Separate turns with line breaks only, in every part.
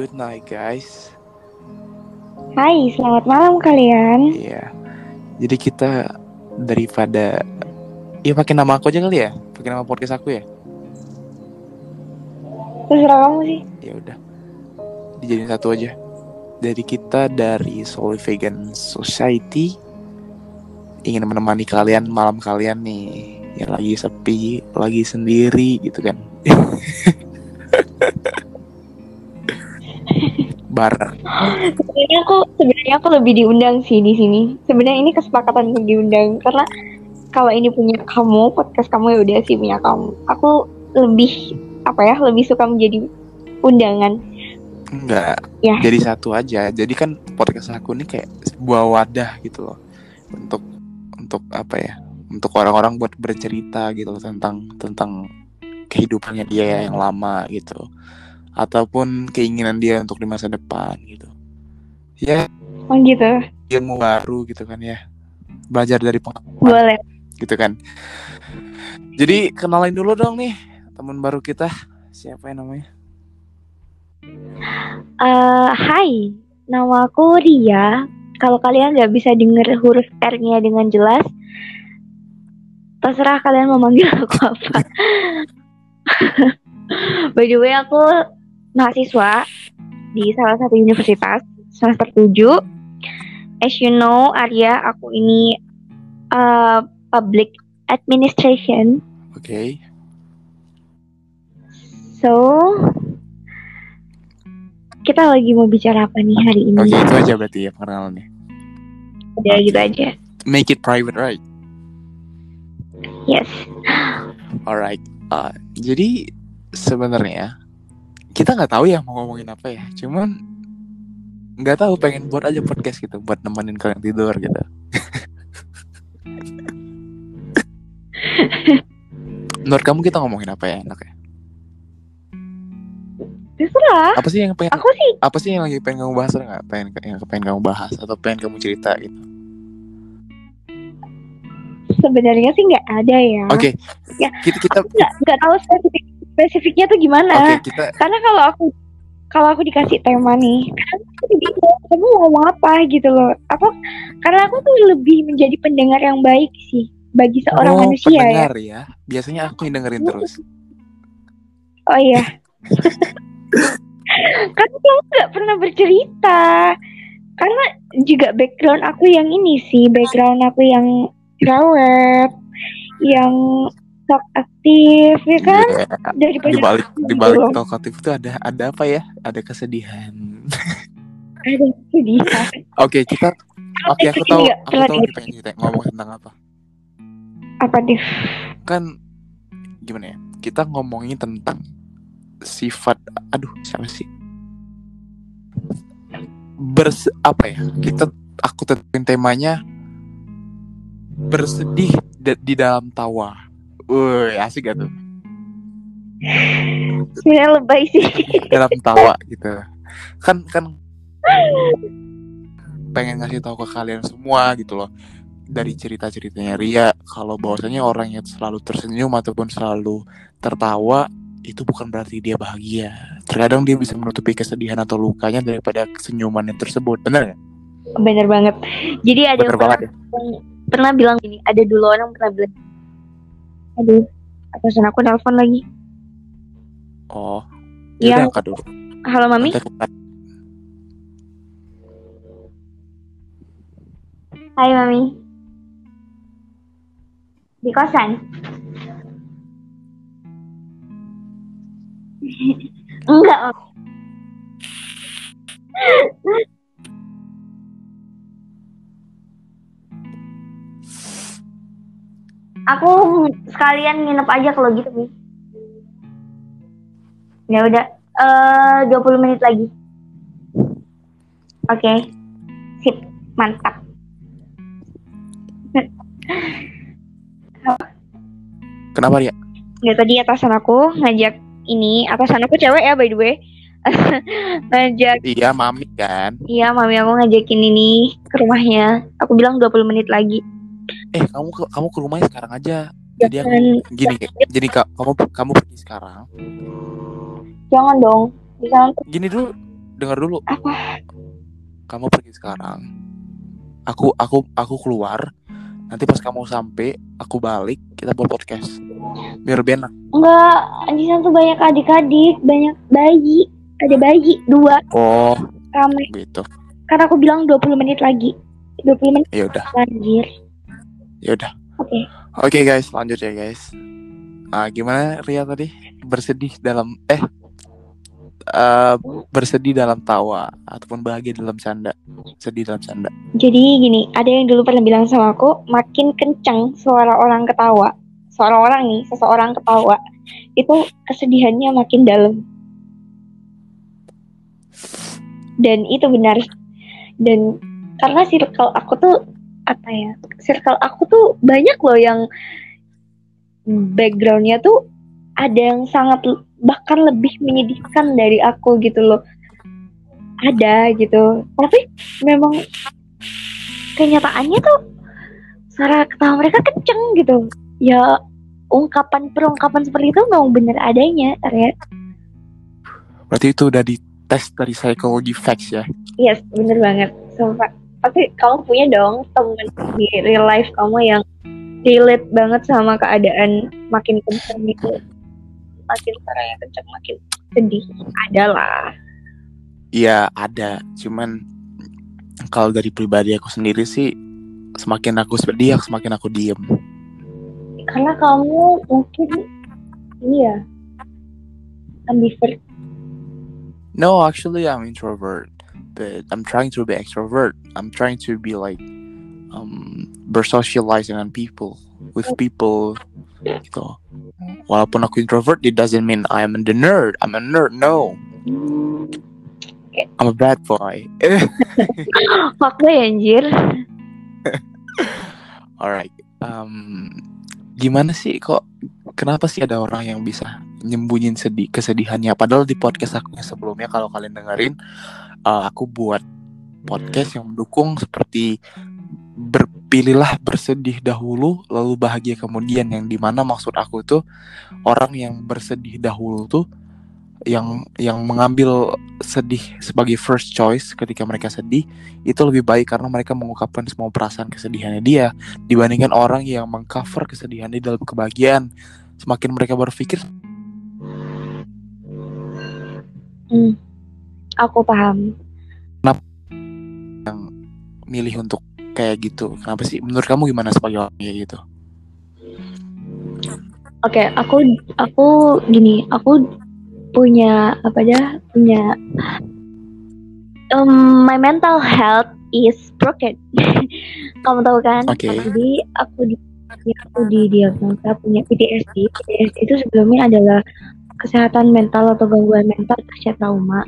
good night guys.
Hai, selamat malam kalian.
Iya. Jadi kita daripada ya pakai nama aku aja kali ya, pakai nama podcast aku ya.
Terserah kamu sih.
Ya udah. Dijadiin satu aja. Dari kita dari Soul Vegan Society ingin menemani kalian malam kalian nih yang lagi sepi, lagi sendiri gitu kan. Bareng.
Sebenarnya aku sebenarnya aku lebih diundang sih di sini. Sebenarnya ini kesepakatan untuk diundang karena kalau ini punya kamu, podcast kamu ya udah sih punya kamu. Aku lebih apa ya, lebih suka menjadi undangan.
Enggak.
Ya.
Jadi satu aja. Jadi kan podcast aku ini kayak sebuah wadah gitu loh. Untuk untuk apa ya? Untuk orang-orang buat bercerita gitu loh tentang tentang kehidupannya dia yang lama gitu. Ataupun keinginan dia untuk di masa depan gitu. Ya,
Oh gitu.
ilmu baru gitu kan ya. Belajar dari pengalaman
Boleh.
gitu kan. Jadi kenalin dulu dong nih teman baru kita. Siapa yang namanya?
Eh, hai, nama aku Ria. Kalau kalian nggak bisa denger huruf R-nya dengan jelas, terserah kalian mau manggil aku apa. By the way, aku mahasiswa di salah satu universitas semester 7. As you know, Arya, aku ini uh, public administration.
Oke.
So, kita lagi mau bicara apa nih hari ini?
Oke, itu aja berarti ya perkenalannya.
Udah gitu aja.
Make it private, right?
Yes.
Alright. Uh, jadi sebenarnya kita nggak tahu ya mau ngomongin apa ya. Cuman nggak tahu pengen buat aja podcast gitu buat nemenin kalian tidur gitu. Menurut kamu kita ngomongin apa ya enaknya?
Terserah.
Apa sih yang pengen
Aku sih
apa sih yang lagi pengen kamu bahas nggak? Pengen yang pengen kamu bahas atau pengen kamu cerita gitu?
sebenarnya sih nggak ada ya.
Oke.
Ya.
Kita kita
Nggak nggak tahu spesifik spesifiknya tuh gimana.
oke kita
Karena kalau aku kalau aku dikasih tema nih, kan aku tuh bingung, kamu mau ngomong apa gitu loh. Apa karena aku tuh lebih menjadi pendengar yang baik sih bagi seorang
oh,
manusia ya.
pendengar ya. Biasanya aku yang dengerin terus.
Oh iya. Karena kamu nggak pernah bercerita. Karena juga background aku yang ini sih, background aku yang rawat, yang sok aktif, ya kan?
Iya.
Daripada
di balik
aku
di
gitu
balik
loh.
talkative itu ada ada apa ya ada kesedihan
Ada sedih.
oke kita oke aku tahu aku tahu
gitu.
pengen cerita ngomong tentang apa
Apa deh?
kan gimana ya kita ngomongin tentang sifat aduh siapa sih bers apa ya kita aku tentuin temanya bersedih di dalam tawa Woi asik gak tuh?
Sebenarnya lebay sih.
dalam tawa gitu? Kan kan pengen ngasih tahu ke kalian semua gitu loh. Dari cerita-ceritanya Ria kalau bahwasanya orang yang selalu tersenyum ataupun selalu tertawa itu bukan berarti dia bahagia. Terkadang dia bisa menutupi kesedihan atau lukanya daripada senyumannya tersebut. Bener nggak
Bener banget. Jadi ada
bener
yang
banget
pernah, pernah bilang gini, ada dulu orang pernah bilang, aduh, atasan aku nelpon lagi.
oh
Iya.
ya angkat dulu
Halo mami, hai mami. Di kosan? Enggak, Aku sekalian nginep aja kalau gitu, Mi. Ya udah, eh 20 menit lagi. Oke. Sip, mantap.
kenapa Ria
Ya tadi atasan aku ngajak ini, atasan aku cewek ya by the way. ngajak
iya mami kan
Iya, mami aku ngajakin ini ke rumahnya. Aku bilang 20 menit lagi.
Eh kamu ke, kamu ke rumahnya sekarang aja jadi aku
Jangan,
gini jadi ka- kamu kamu pergi sekarang
jangan dong. Nanti
gini dulu dengar dulu.
Apa?
Kamu pergi sekarang. Aku aku aku keluar. Nanti pas kamu sampai, aku balik, kita buat podcast. Biar lebih enak.
Enggak, di sana tuh banyak adik-adik, banyak bayi. Ada bayi dua
Oh,
rame.
gitu.
Karena aku bilang 20 menit lagi. 20 menit
Ya udah,
anjir.
Ya udah.
Oke.
Oke guys, lanjut ya guys. Ah, gimana Ria tadi? Bersedih dalam eh eh, bersedih dalam tawa ataupun bahagia dalam canda. Sedih dalam canda.
Jadi gini, ada yang dulu pernah bilang sama aku, makin kencang suara orang ketawa, suara orang nih, seseorang ketawa, itu kesedihannya makin dalam. Dan itu benar. Dan karena circle aku tuh apa ya? Circle aku tuh banyak loh yang backgroundnya tuh ada yang sangat bahkan lebih menyedihkan dari aku gitu loh. Ada gitu. Tapi memang kenyataannya tuh suara ketawa mereka kenceng gitu ya ungkapan perungkapan seperti itu memang bener adanya ya
Berarti itu udah dites dari psychology facts ya.
yes bener banget sumpah tapi kamu punya dong temen di real life kamu yang relate banget sama keadaan makin kenceng itu. Makin suaranya kenceng makin sedih. Ada lah.
Iya ada, cuman kalau dari pribadi aku sendiri sih semakin aku sedih, semakin aku diem.
karena kamu mungkin ini ya ambivert.
No, actually I'm introvert, but I'm trying to be extrovert. I'm trying to be like um bersocialize dengan people, with people gitu. Walaupun aku introvert, it doesn't mean I'm the nerd. I'm a nerd. No, I'm a bad boy.
fuckboy anjir
Alright. Um, gimana sih kok? Kenapa sih ada orang yang bisa nyembunyiin sedih kesedihannya? Padahal di podcast aku yang sebelumnya kalau kalian dengerin, uh, aku buat podcast yang mendukung seperti berpilihlah bersedih dahulu lalu bahagia kemudian. Yang di mana maksud aku tuh orang yang bersedih dahulu tuh yang yang mengambil sedih sebagai first choice ketika mereka sedih itu lebih baik karena mereka mengungkapkan semua perasaan kesedihannya dia. Dibandingkan orang yang mengcover kesedihannya dalam kebahagiaan. Semakin mereka berpikir
Hmm, aku paham.
milih untuk kayak gitu kenapa sih menurut kamu gimana sebagai orang kayak gitu
Oke, aku aku gini, aku punya apa ya? Punya um, my mental health is broken. Kamu tahu kan?
Oke.
Jadi aku di aku di diagnosa punya PTSD. PTSD itu sebelumnya adalah kesehatan mental atau gangguan mental pasca trauma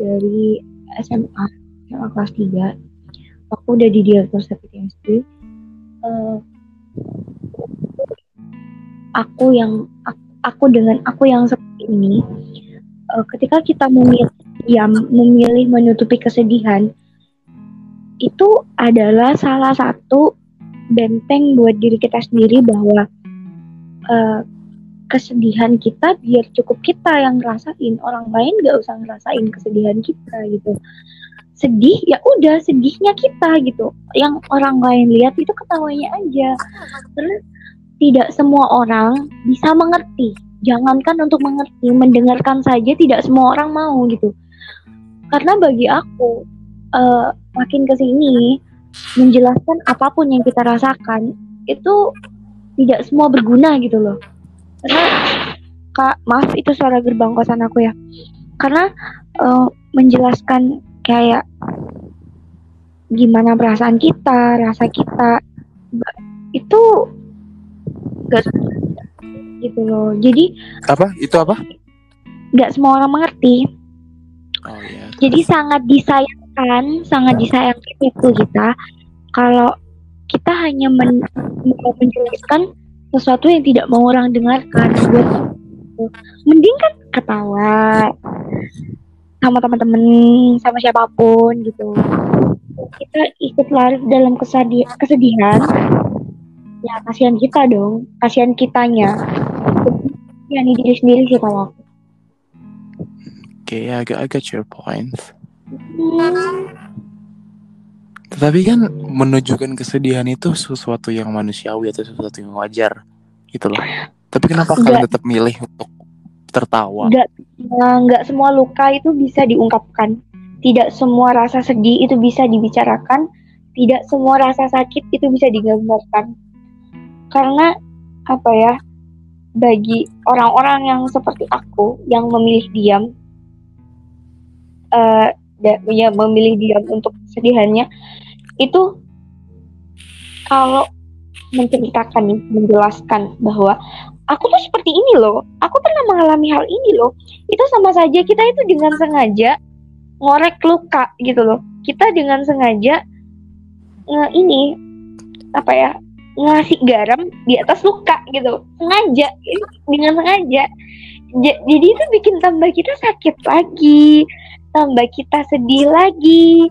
dari SMA, SMA kelas 3. Aku udah didiagnosa PTSD. Eh, aku yang aku, aku dengan aku yang seperti ini eh, ketika kita memilih ya memilih menutupi kesedihan itu adalah salah satu benteng buat diri kita sendiri bahwa eh, kesedihan kita biar cukup kita yang ngerasain orang lain gak usah ngerasain kesedihan kita gitu sedih ya udah sedihnya kita gitu yang orang lain lihat itu ketawanya aja terus tidak semua orang bisa mengerti. Jangankan untuk mengerti, mendengarkan saja tidak semua orang mau gitu. Karena bagi aku, eh, makin ke sini menjelaskan apa pun yang kita rasakan itu tidak semua berguna gitu loh. Karena kak maaf itu suara gerbang kosan aku ya. Karena eh, menjelaskan kayak gimana perasaan kita, rasa kita itu gak gitu loh. Jadi
apa? Itu apa?
Nggak semua orang mengerti.
Oh iya.
Jadi sangat disayangkan sangat disayangkan itu kita. Kalau kita hanya men menjelaskan sesuatu yang tidak mau orang dengarkan buat mending kan ketawa sama teman-teman sama siapa pun gitu. Kita ikut larut dalam kesedi- kesedihan. Ya kasihan kita dong. Kasihan kitanya. Ya nih diri sendiri sih kalau aku.
Oke I got, I got your point
Hmm,
Tetapi kan menunjukkan kesedihan itu sesuatu yang manusiawi atau sesuatu yang wajar gitu loh. Tapi kenapa
Enggak.
kalian tetap milih untuk tertawa?
nggak eh, nggak semua luka itu bisa diungkapkan. Tidak semua rasa sedih itu bisa dibicarakan. Tidak semua rasa sakit itu bisa digambarkan. Karena apa ya? Bagi orang-orang yang seperti aku yang memilih diam, eh da- ya memilih diam untuk kesedihannya itu kalau menceritakan nih, menjelaskan bahwa aku tuh seperti ini loh, aku pernah mengalami hal ini loh, itu sama saja kita itu dengan sengaja ngorek luka gitu loh. Kita dengan sengaja nge ini apa ya ngasih garam di atas luka gitu, sengaja dengan sengaja. Ja- jadi itu bikin tambah kita sakit lagi, tambah kita sedih lagi,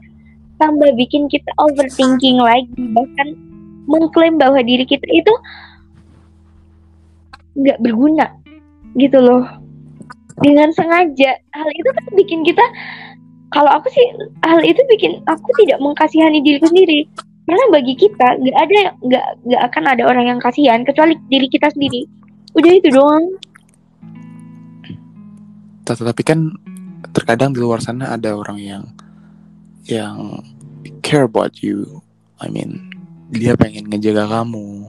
tambah bikin kita overthinking lagi, bahkan mengklaim bahwa diri kita itu nggak berguna gitu loh. Dengan sengaja. Hal itu kan bikin kita kalau aku sih hal itu bikin aku tidak mengkasihani diriku sendiri. Karena bagi kita nggak ada nggak nggak akan ada orang yang kasihan kecuali diri kita sendiri. Udah itu doang.
Tetapi kan terkadang di luar sana ada orang yang yang care about you. I mean, dia pengen ngejaga kamu,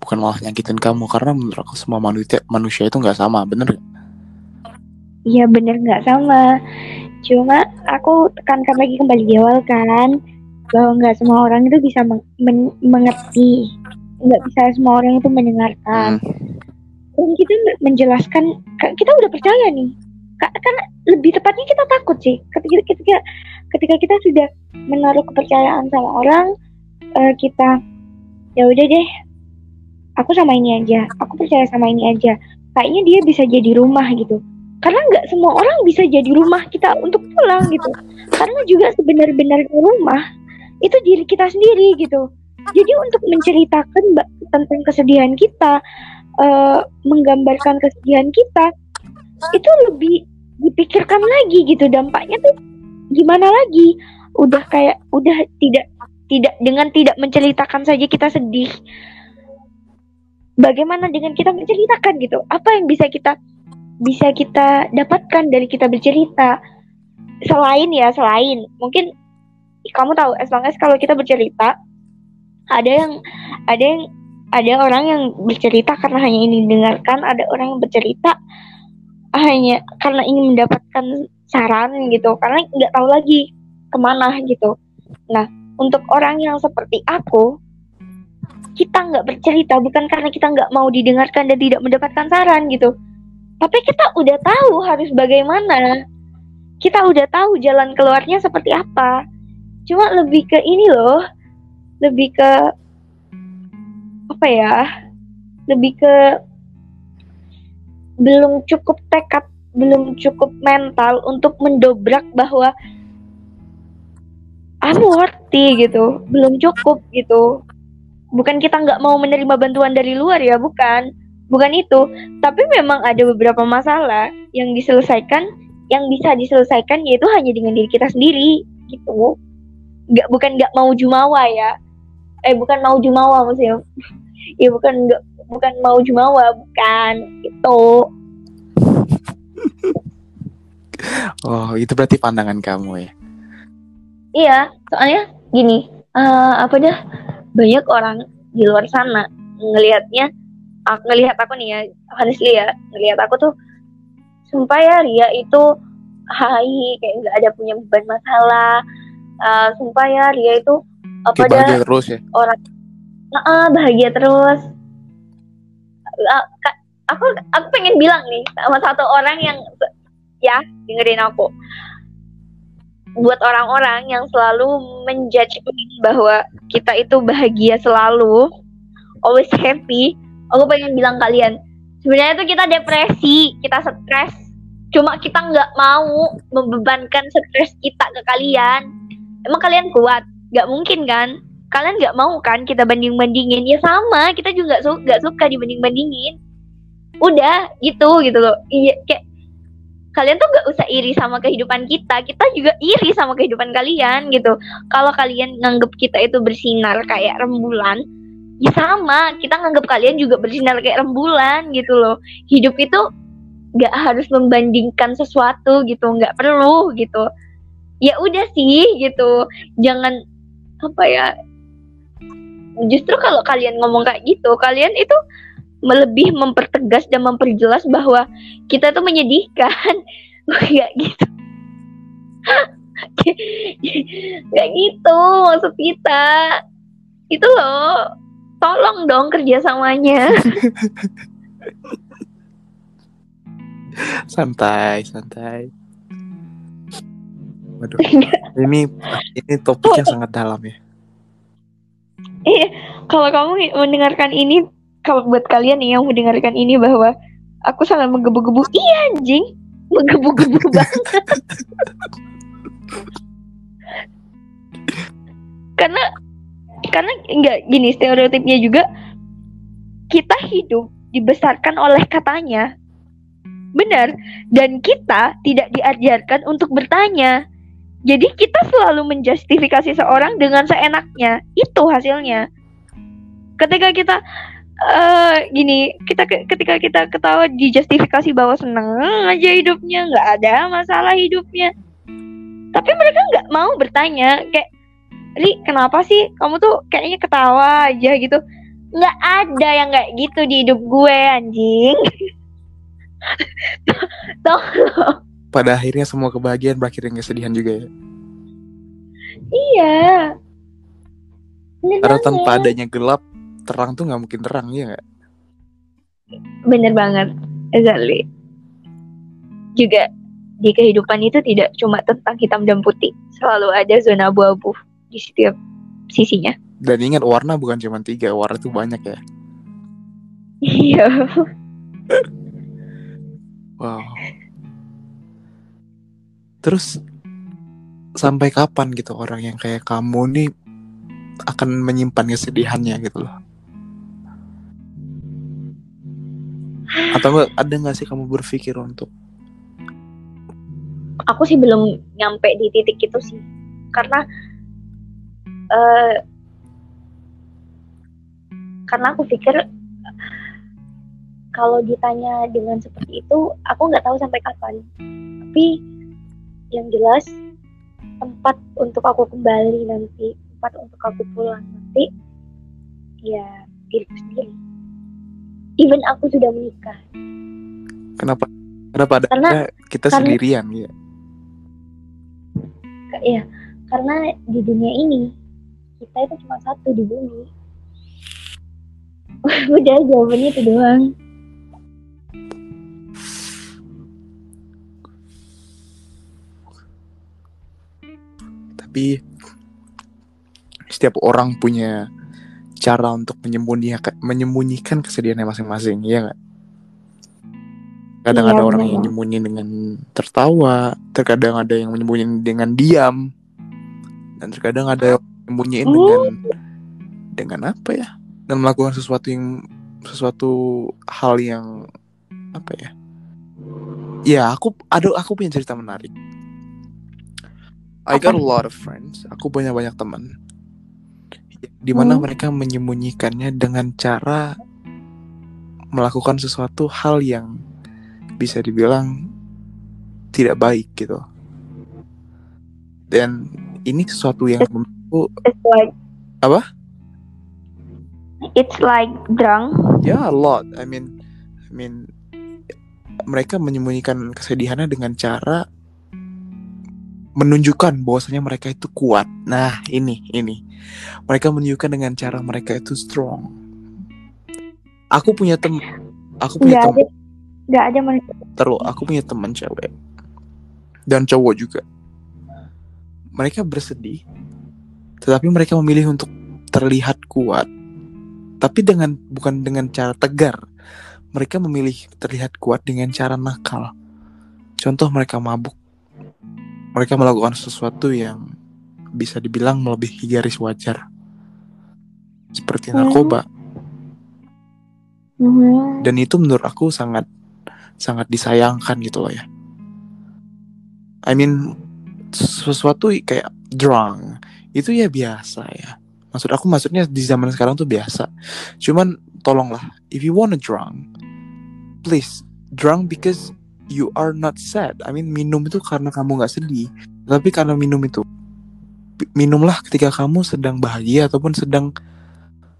bukan malah nyakitin kamu. Karena menurut aku semua manusia manusia itu nggak sama, bener? nggak?
Iya bener nggak sama cuma aku tekankan lagi kembali di awal kan bahwa nggak semua orang itu bisa meng- men- mengerti nggak bisa semua orang itu mendengarkan
Hmm.
dan kita men- menjelaskan ka- kita udah percaya nih karena lebih tepatnya kita takut sih. Ketika ketika ketika kita sudah menaruh kepercayaan sama orang eh, kita ya udah deh aku sama ini aja aku percaya sama ini aja. Kayaknya dia bisa jadi rumah gitu. Karena nggak semua orang bisa jadi rumah kita untuk pulang gitu. Karena juga sebenar-benarnya rumah itu diri kita sendiri gitu. Jadi untuk menceritakan tentang kesedihan kita eh, menggambarkan kesedihan kita itu lebih dipikirkan lagi gitu. Dampaknya tuh gimana lagi? Udah kayak udah tidak tidak dengan tidak menceritakan saja kita sedih bagaimana dengan kita menceritakan gitu? Apa yang bisa kita bisa kita dapatkan dari kita bercerita? Selain ya selain. Mungkin kamu tahu as long as kalau kita bercerita ada yang ada yang ada orang yang bercerita karena hanya ingin didengarkan ada orang yang bercerita hanya karena ingin mendapatkan saran gitu karena nggak tahu lagi ke mana gitu. Nah untuk orang yang seperti aku kita nggak bercerita bukan karena kita nggak mau didengarkan dan tidak mendapatkan saran gitu. Tapi kita udah tahu harus bagaimana. Kita udah tahu jalan keluarnya seperti apa. Cuma lebih ke ini loh lebih ke apa ya lebih ke belum cukup tekad belum cukup mental untuk mendobrak bahwa I'm worthy gitu belum cukup gitu. Bukan kita nggak mau menerima bantuan dari luar ya bukan. Bukan itu. Tapi memang ada beberapa masalah yang diselesaikan yang bisa diselesaikan yaitu hanya dengan diri kita sendiri gitu. Nggak bukan nggak mau jumawa ya. Eh bukan mau jumawa maksudnya. Ya bukan nggak bukan mau jumawa bukan itu
Oh, itu berarti pandangan kamu ya.
iya soalnya gini eh, apa dah banyak orang di luar sana ngelihatnya aku ngelihat aku nih ya honestly ya ngelihat aku tuh sumpah ya Ria itu hai kayak nggak ada punya beban masalah Eh, sumpah ya Ria itu apa
Kayak
dah
terus ya.
Nah, ah, bahagia terus. Kak, aku aku pengen bilang nih sama satu orang yang ya dengerin aku. Buat orang-orang yang selalu menjudge bahwa kita itu bahagia selalu, always happy, aku pengen bilang kalian, sebenarnya itu kita depresi, kita stres. Cuma kita nggak mau membebankan stres kita ke kalian. Emang kalian kuat? Gak mungkin kan? Kalian nggak mau kan kita banding bandingin ya sama kita juga nggak su suka dibanding bandingin udah gitu gitu loh. Iya kayak kalian tuh nggak usah iri sama kehidupan kita. Kita juga iri sama kehidupan kalian gitu. Kalau kalian nganggep kita itu bersinar kayak rembulan ya sama. Kita nganggep kalian juga bersinar kayak rembulan gitu loh. Hidup itu nggak harus membandingkan sesuatu gitu. Nggak perlu gitu. Ya udah sih gitu. Jangan apa ya justru kalau kalian ngomong kayak gitu kalian itu lebih mempertegas dan memperjelas bahwa kita tuh menyedihkan. Nggak gitu. Nggak gitu maksud kita. Itu loh tolong dong kerjasamanya.
Santai santai. Waduh ini ini topiknya sangat dalam ya
iya kalau kamu mendengarkan ini kalau buat kalian nih yang mendengarkan ini bahwa aku sangat menggebu-gebu. Iya anjing. Menggebu-gebu banget. Karena karena enggak gini stereotipnya juga kita hidup dibesarkan oleh katanya. Benar dan kita tidak diajarkan untuk bertanya jadi kita selalu menjustifikasi seorang dengan seenaknya. Itu hasilnya. Ketika kita uh, gini kita ketika kita ketawa dijustifikasi bahwa seneng aja hidupnya nggak ada masalah hidupnya. Tapi mereka nggak mau bertanya kayak Ri kenapa sih kamu tuh kayaknya ketawa aja gitu? Nggak ada yang kayak gitu di hidup gue anjing.
Tuh. Pada akhirnya semua kebahagiaan berakhir dengan kesedihan juga ya?
Iya.
Karena tanpa adanya gelap terang tuh nggak mungkin terang ya nggak?
Bener banget exactly juga di kehidupan itu tidak cuma tentang hitam dan putih selalu ada zona abu-abu di setiap sisinya.
Dan ingat warna bukan cuma tiga warna tuh banyak ya.
Iya.
Wow terus sampai kapan gitu orang yang kayak kamu nih akan menyimpan kesedihannya gitu loh? Atau ada nggak sih kamu berpikir untuk?
Aku sih belum nyampe di titik itu sih. Karena uh, karena aku pikir kalau ditanya dengan seperti itu aku nggak tahu sampai kapan. Tapi yang jelas tempat untuk aku kembali nanti tempat untuk aku pulang nanti ya diriku sendiri. Even aku sudah menikah.
Kenapa? Kenapa ada karena, kita karena, sendirian ya?
Ya karena di dunia ini kita itu cuma satu di bumi. Udah jawabannya itu doang
tapi setiap orang punya cara untuk menyembunyikan menyembunyikan kesedihannya masing-masing ya nggak? Kadang iya, ada orang yang menyembunyi dengan tertawa terkadang ada yang menyembunyi dengan diam dan terkadang ada yang menyembunyiin hmm? dengan dengan apa ya? Dan melakukan sesuatu yang sesuatu hal yang apa ya? Ya aku ada aku punya cerita menarik I got a lot of friends aku punya banyak teman di mana hmm. mereka menyembunyikannya dengan cara melakukan sesuatu hal yang bisa dibilang tidak baik gitu. Dan ini sesuatu yang menurutku
like,
apa?
It's like drunk.
Ya, yeah, a lot. I mean, I mean mereka menyembunyikan kesedihannya dengan cara menunjukkan bahwasanya mereka itu kuat. Nah, ini ini. Mereka menunjukkan dengan cara mereka itu strong. Aku punya tem aku punya teman
Gak ada.
Terus aku punya teman cewek dan cowok juga. Mereka bersedih, tetapi mereka memilih untuk terlihat kuat. Tapi dengan bukan dengan cara tegar. Mereka memilih terlihat kuat dengan cara nakal. Contoh mereka mabuk mereka melakukan sesuatu yang bisa dibilang melebihi garis wajar. Seperti narkoba.
Mm-hmm.
dan itu menurut aku sangat sangat disayangkan gitu loh ya. I mean sesuatu kayak drunk itu ya biasa ya. Maksud aku maksudnya di zaman sekarang tuh biasa. Cuman tolonglah if you wanna drunk please drunk because you are not sad I mean minum itu karena kamu nggak sedih tapi karena minum itu minumlah ketika kamu sedang bahagia ataupun sedang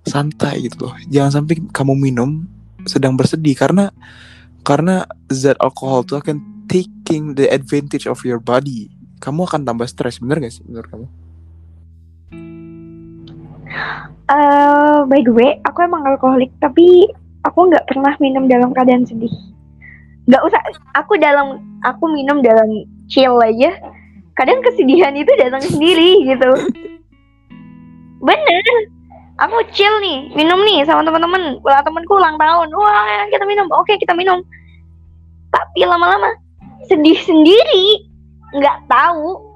santai gitu loh jangan sampai kamu minum sedang bersedih karena karena zat alkohol itu akan taking the advantage of your body kamu akan tambah stres bener gak sih menurut kamu?
Uh, by the way, aku emang alkoholik, tapi aku nggak pernah minum dalam keadaan sedih. Nggak usah, aku dalam, aku minum dalam chill aja. Kadang kesedihan itu datang sendiri gitu. Bener, aku chill nih, minum nih sama teman-teman. Ulang temanku ulang tahun, wah kita minum, oke kita minum. Tapi lama-lama sedih sendiri, nggak tahu.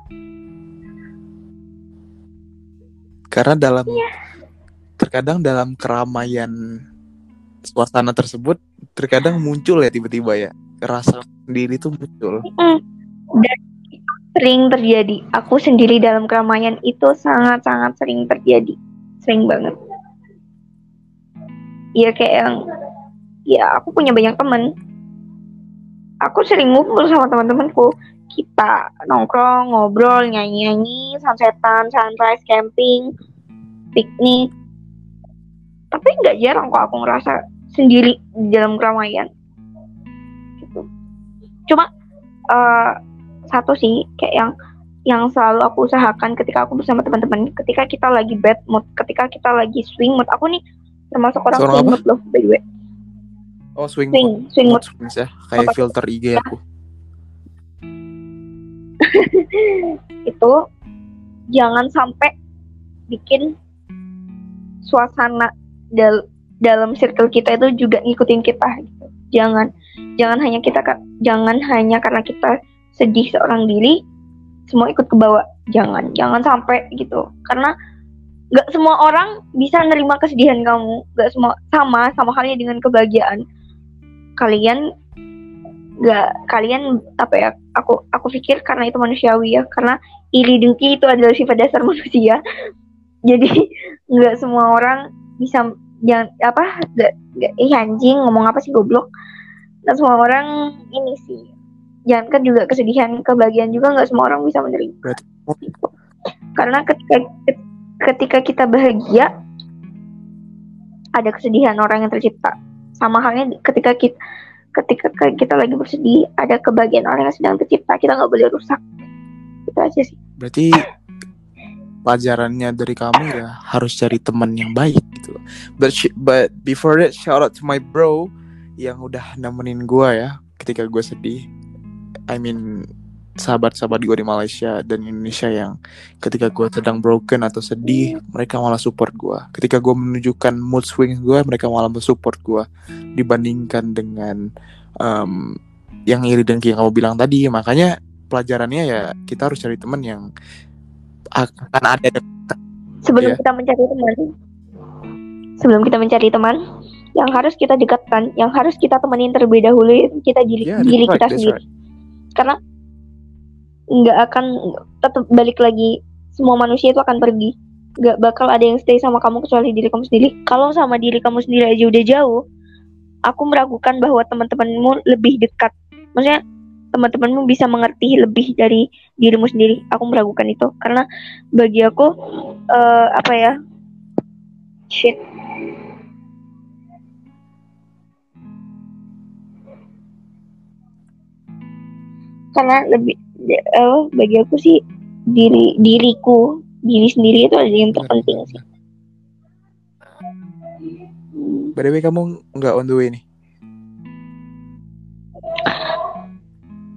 Karena dalam yeah terkadang dalam keramaian suasana tersebut terkadang muncul ya tiba-tiba ya. Rasa sendiri itu muncul.
Dan sering terjadi. Aku sendiri dalam keramaian itu sangat-sangat sering terjadi. Sering banget. Ya kayak yang ya aku punya banyak temen. Aku sering ngumpul sama teman-temanku. Kita nongkrong ngobrol nyanyi-nyanyi sunsetan sunrise camping piknik. Tapi nggak jarang kok aku ngerasa sendiri di dalam keramaian. Gitu. Cuma uh, satu sih kayak yang yang selalu aku usahakan ketika aku bersama teman-teman. Ketika kita lagi bad mood ketika kita lagi swing mood. Aku nih termasuk orang Seorang swing apa? mood loh by the way.
Oh swing swing, mood. swing mood, ya. Kayak filter IG aku.
Itu jangan sampai bikin suasana dal dalam circle kita itu juga ngikutin kita gitu. Jangan jangan hanya kita jangan hanya karena kita sedih seorang diri semua ikut ke bawah. Jangan, jangan sampai gitu. Karena nggak semua orang bisa nerima kesedihan kamu. Nggak semua sama sama halnya dengan kebahagiaan. Kalian nggak kalian apa ya? Aku aku pikir karena itu manusiawi ya. Karena iri dengki itu adalah sifat dasar manusia. Jadi nggak semua orang bisa jangan apa gak, gak eh anjing ngomong apa sih goblok? Dan semua orang ini sih. Jangan kan juga kesedihan kebahagiaan juga nggak semua orang bisa menerima. Karena ketika ketika kita bahagia ada kesedihan orang yang tercipta. Sama halnya ketika kita ketika kita lagi bersedih ada kebahagiaan orang yang sedang tercipta kita nggak boleh rusak. Itu aja sih.
Berarti pelajarannya dari kamu ya harus cari teman yang baik gitu loh. But but before that shout out to my bro yang udah nemenin gue ya ketika gue sedih. I mean sahabat-sahabat gue di Malaysia dan Indonesia yang ketika gue sedang broken atau sedih mereka malah support gue ketika gue menunjukkan mood swing gue mereka malah mensupport gue dibandingkan dengan um, yang iri dan yang kamu bilang tadi makanya pelajarannya ya kita harus cari teman yang akan ada
sebelum yeah. kita mencari teman sebelum kita mencari teman yang harus kita dekatkan yang harus kita temenin terlebih dahulu kita diri yeah, diri right, kita sendiri right. karena nggak akan tetap balik lagi semua manusia itu akan pergi nggak bakal ada yang stay sama kamu kecuali diri kamu sendiri kalau sama diri kamu sendiri aja udah jauh aku meragukan bahwa teman-temanmu lebih dekat maksudnya teman-temanmu bisa mengerti lebih dari dirimu sendiri. Aku meragukan itu karena bagi aku uh, apa ya shit. Karena lebih uh, bagi aku sih diri diriku diri sendiri itu adalah yang terpenting sih.
By the way kamu nggak on the way nih?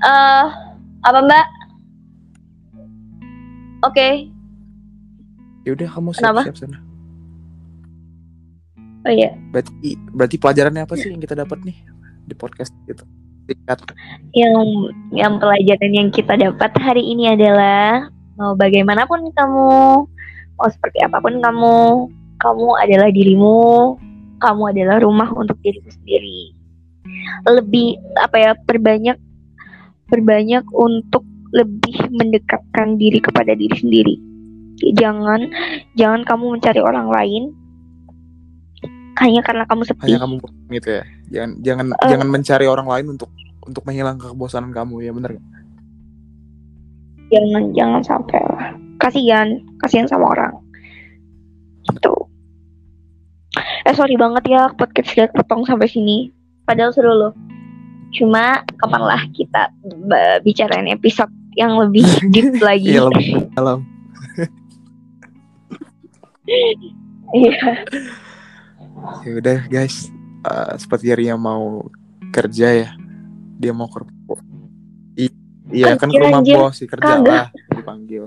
uh, apa mbak? Oke. Okay.
Yaudah kamu siap-siap sana.
Oh iya.
Berarti berarti pelajarannya apa sih yang kita dapat nih di podcast gitu? Singkat.
Yang yang pelajaran yang kita dapat hari ini adalah mau bagaimanapun kamu, mau seperti apa pun kamu, kamu adalah dirimu, kamu adalah rumah untuk dirimu sendiri. Lebih apa ya perbanyak berbanyak untuk lebih mendekatkan diri kepada diri sendiri. Jangan jangan kamu mencari orang lain hanya karena kamu sepi.
hanya kamu gitu ya jangan jangan
Eh.
jangan mencari orang lain untuk untuk menghilangkan kebosanan kamu ya bener?
Jangan jangan sampai lah. Kasihan, kasihan sama orang. Gitu. Eh sorry banget ya podcast kita potong sampai sini. Padahal seru loh. Cuma kapanlah kita b- bicarain episode yang lebih deep lagi.
iya lebih dalam
Iya.
ya udah guys Eh, seperti Ria mau kerja ya dia mau ke I- iya kan ke rumah
anjir.
bos sih kerja
Kagak.
lah dipanggil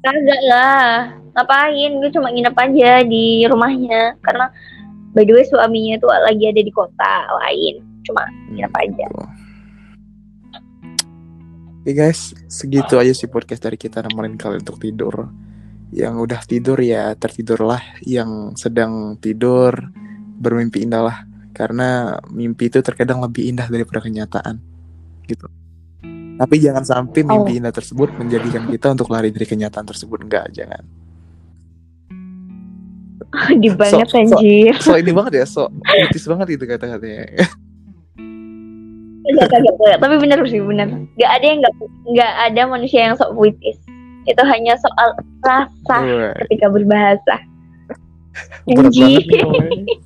Kagak lah. Ngapain? Gue cuma nginep aja di rumahnya karena by the way suaminya tuh lagi ada di kota lain. Cuma nginep aja.
Oke guys, segitu aja sih podcast dari kita nemenin kalian untuk tidur. Yang udah tidur ya tertidurlah, yang sedang tidur bermimpi indah lah. Karena mimpi itu terkadang lebih indah daripada kenyataan. Gitu. Tapi jangan sampai mimpi indah tersebut menjadikan kita untuk lari dari kenyataan tersebut. Enggak, jangan.
di banget
So- so-
anjir.
So ini banget ya, so kritis banget itu kata-katanya.
Kagak. Tapi bener sih bener. Gak ada yang gak, nggak ada manusia yang sok puitis. Itu hanya soal rasa
Wah,
ketika berbahasa.
ngomongnya.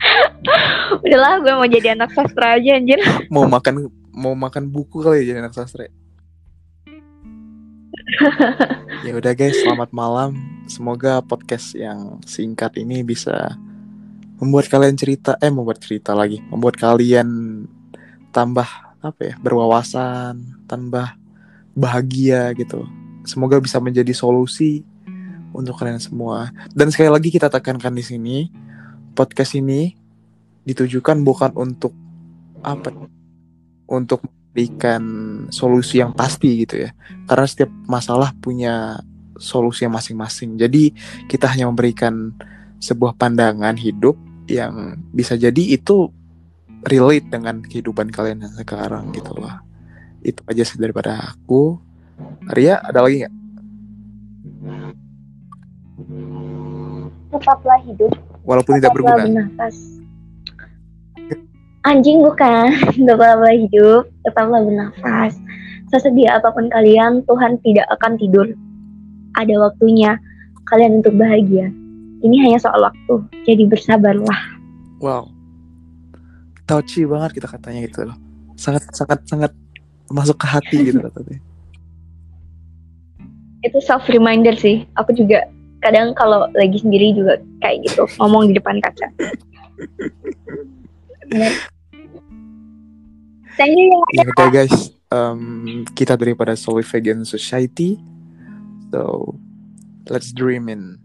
Udahlah gue mau jadi anak sastra aja anjir.
mau makan mau makan buku kali ya jadi anak sastra. ya udah guys, selamat malam. Semoga podcast yang singkat ini bisa membuat kalian cerita eh membuat cerita lagi, membuat kalian tambah apa ya, berwawasan, tambah bahagia gitu. Semoga bisa menjadi solusi untuk kalian semua. Dan sekali lagi kita tekankan di sini, podcast ini ditujukan bukan untuk apa untuk memberikan solusi yang pasti gitu ya karena setiap masalah punya solusi masing-masing jadi kita hanya memberikan sebuah pandangan hidup yang bisa jadi itu relate dengan kehidupan kalian yang sekarang gitu loh itu aja sih daripada aku Ria ada lagi nggak
Tetaplah hidup.
walaupun tidak
Tetaplah
berguna
bernafas. Anjing bukan. Tetaplah hidup. Tetaplah bernafas. Sesedia apa pun kalian, Tuhan tidak akan tidur. Ada waktunya kalian untuk bahagia. Ini hanya soal waktu. Jadi bersabarlah.
wow touchy banget kita katanya gitu loh sangat sangat sangat masuk ke hati gitu katanya
Itu self reminder sih. Aku juga kadang kalau lagi sendiri juga kayak gitu ngomong di depan kaca. Thank you
ya. Udah guys, um, kita daripada Solid Vegan Society. So, let's dream in.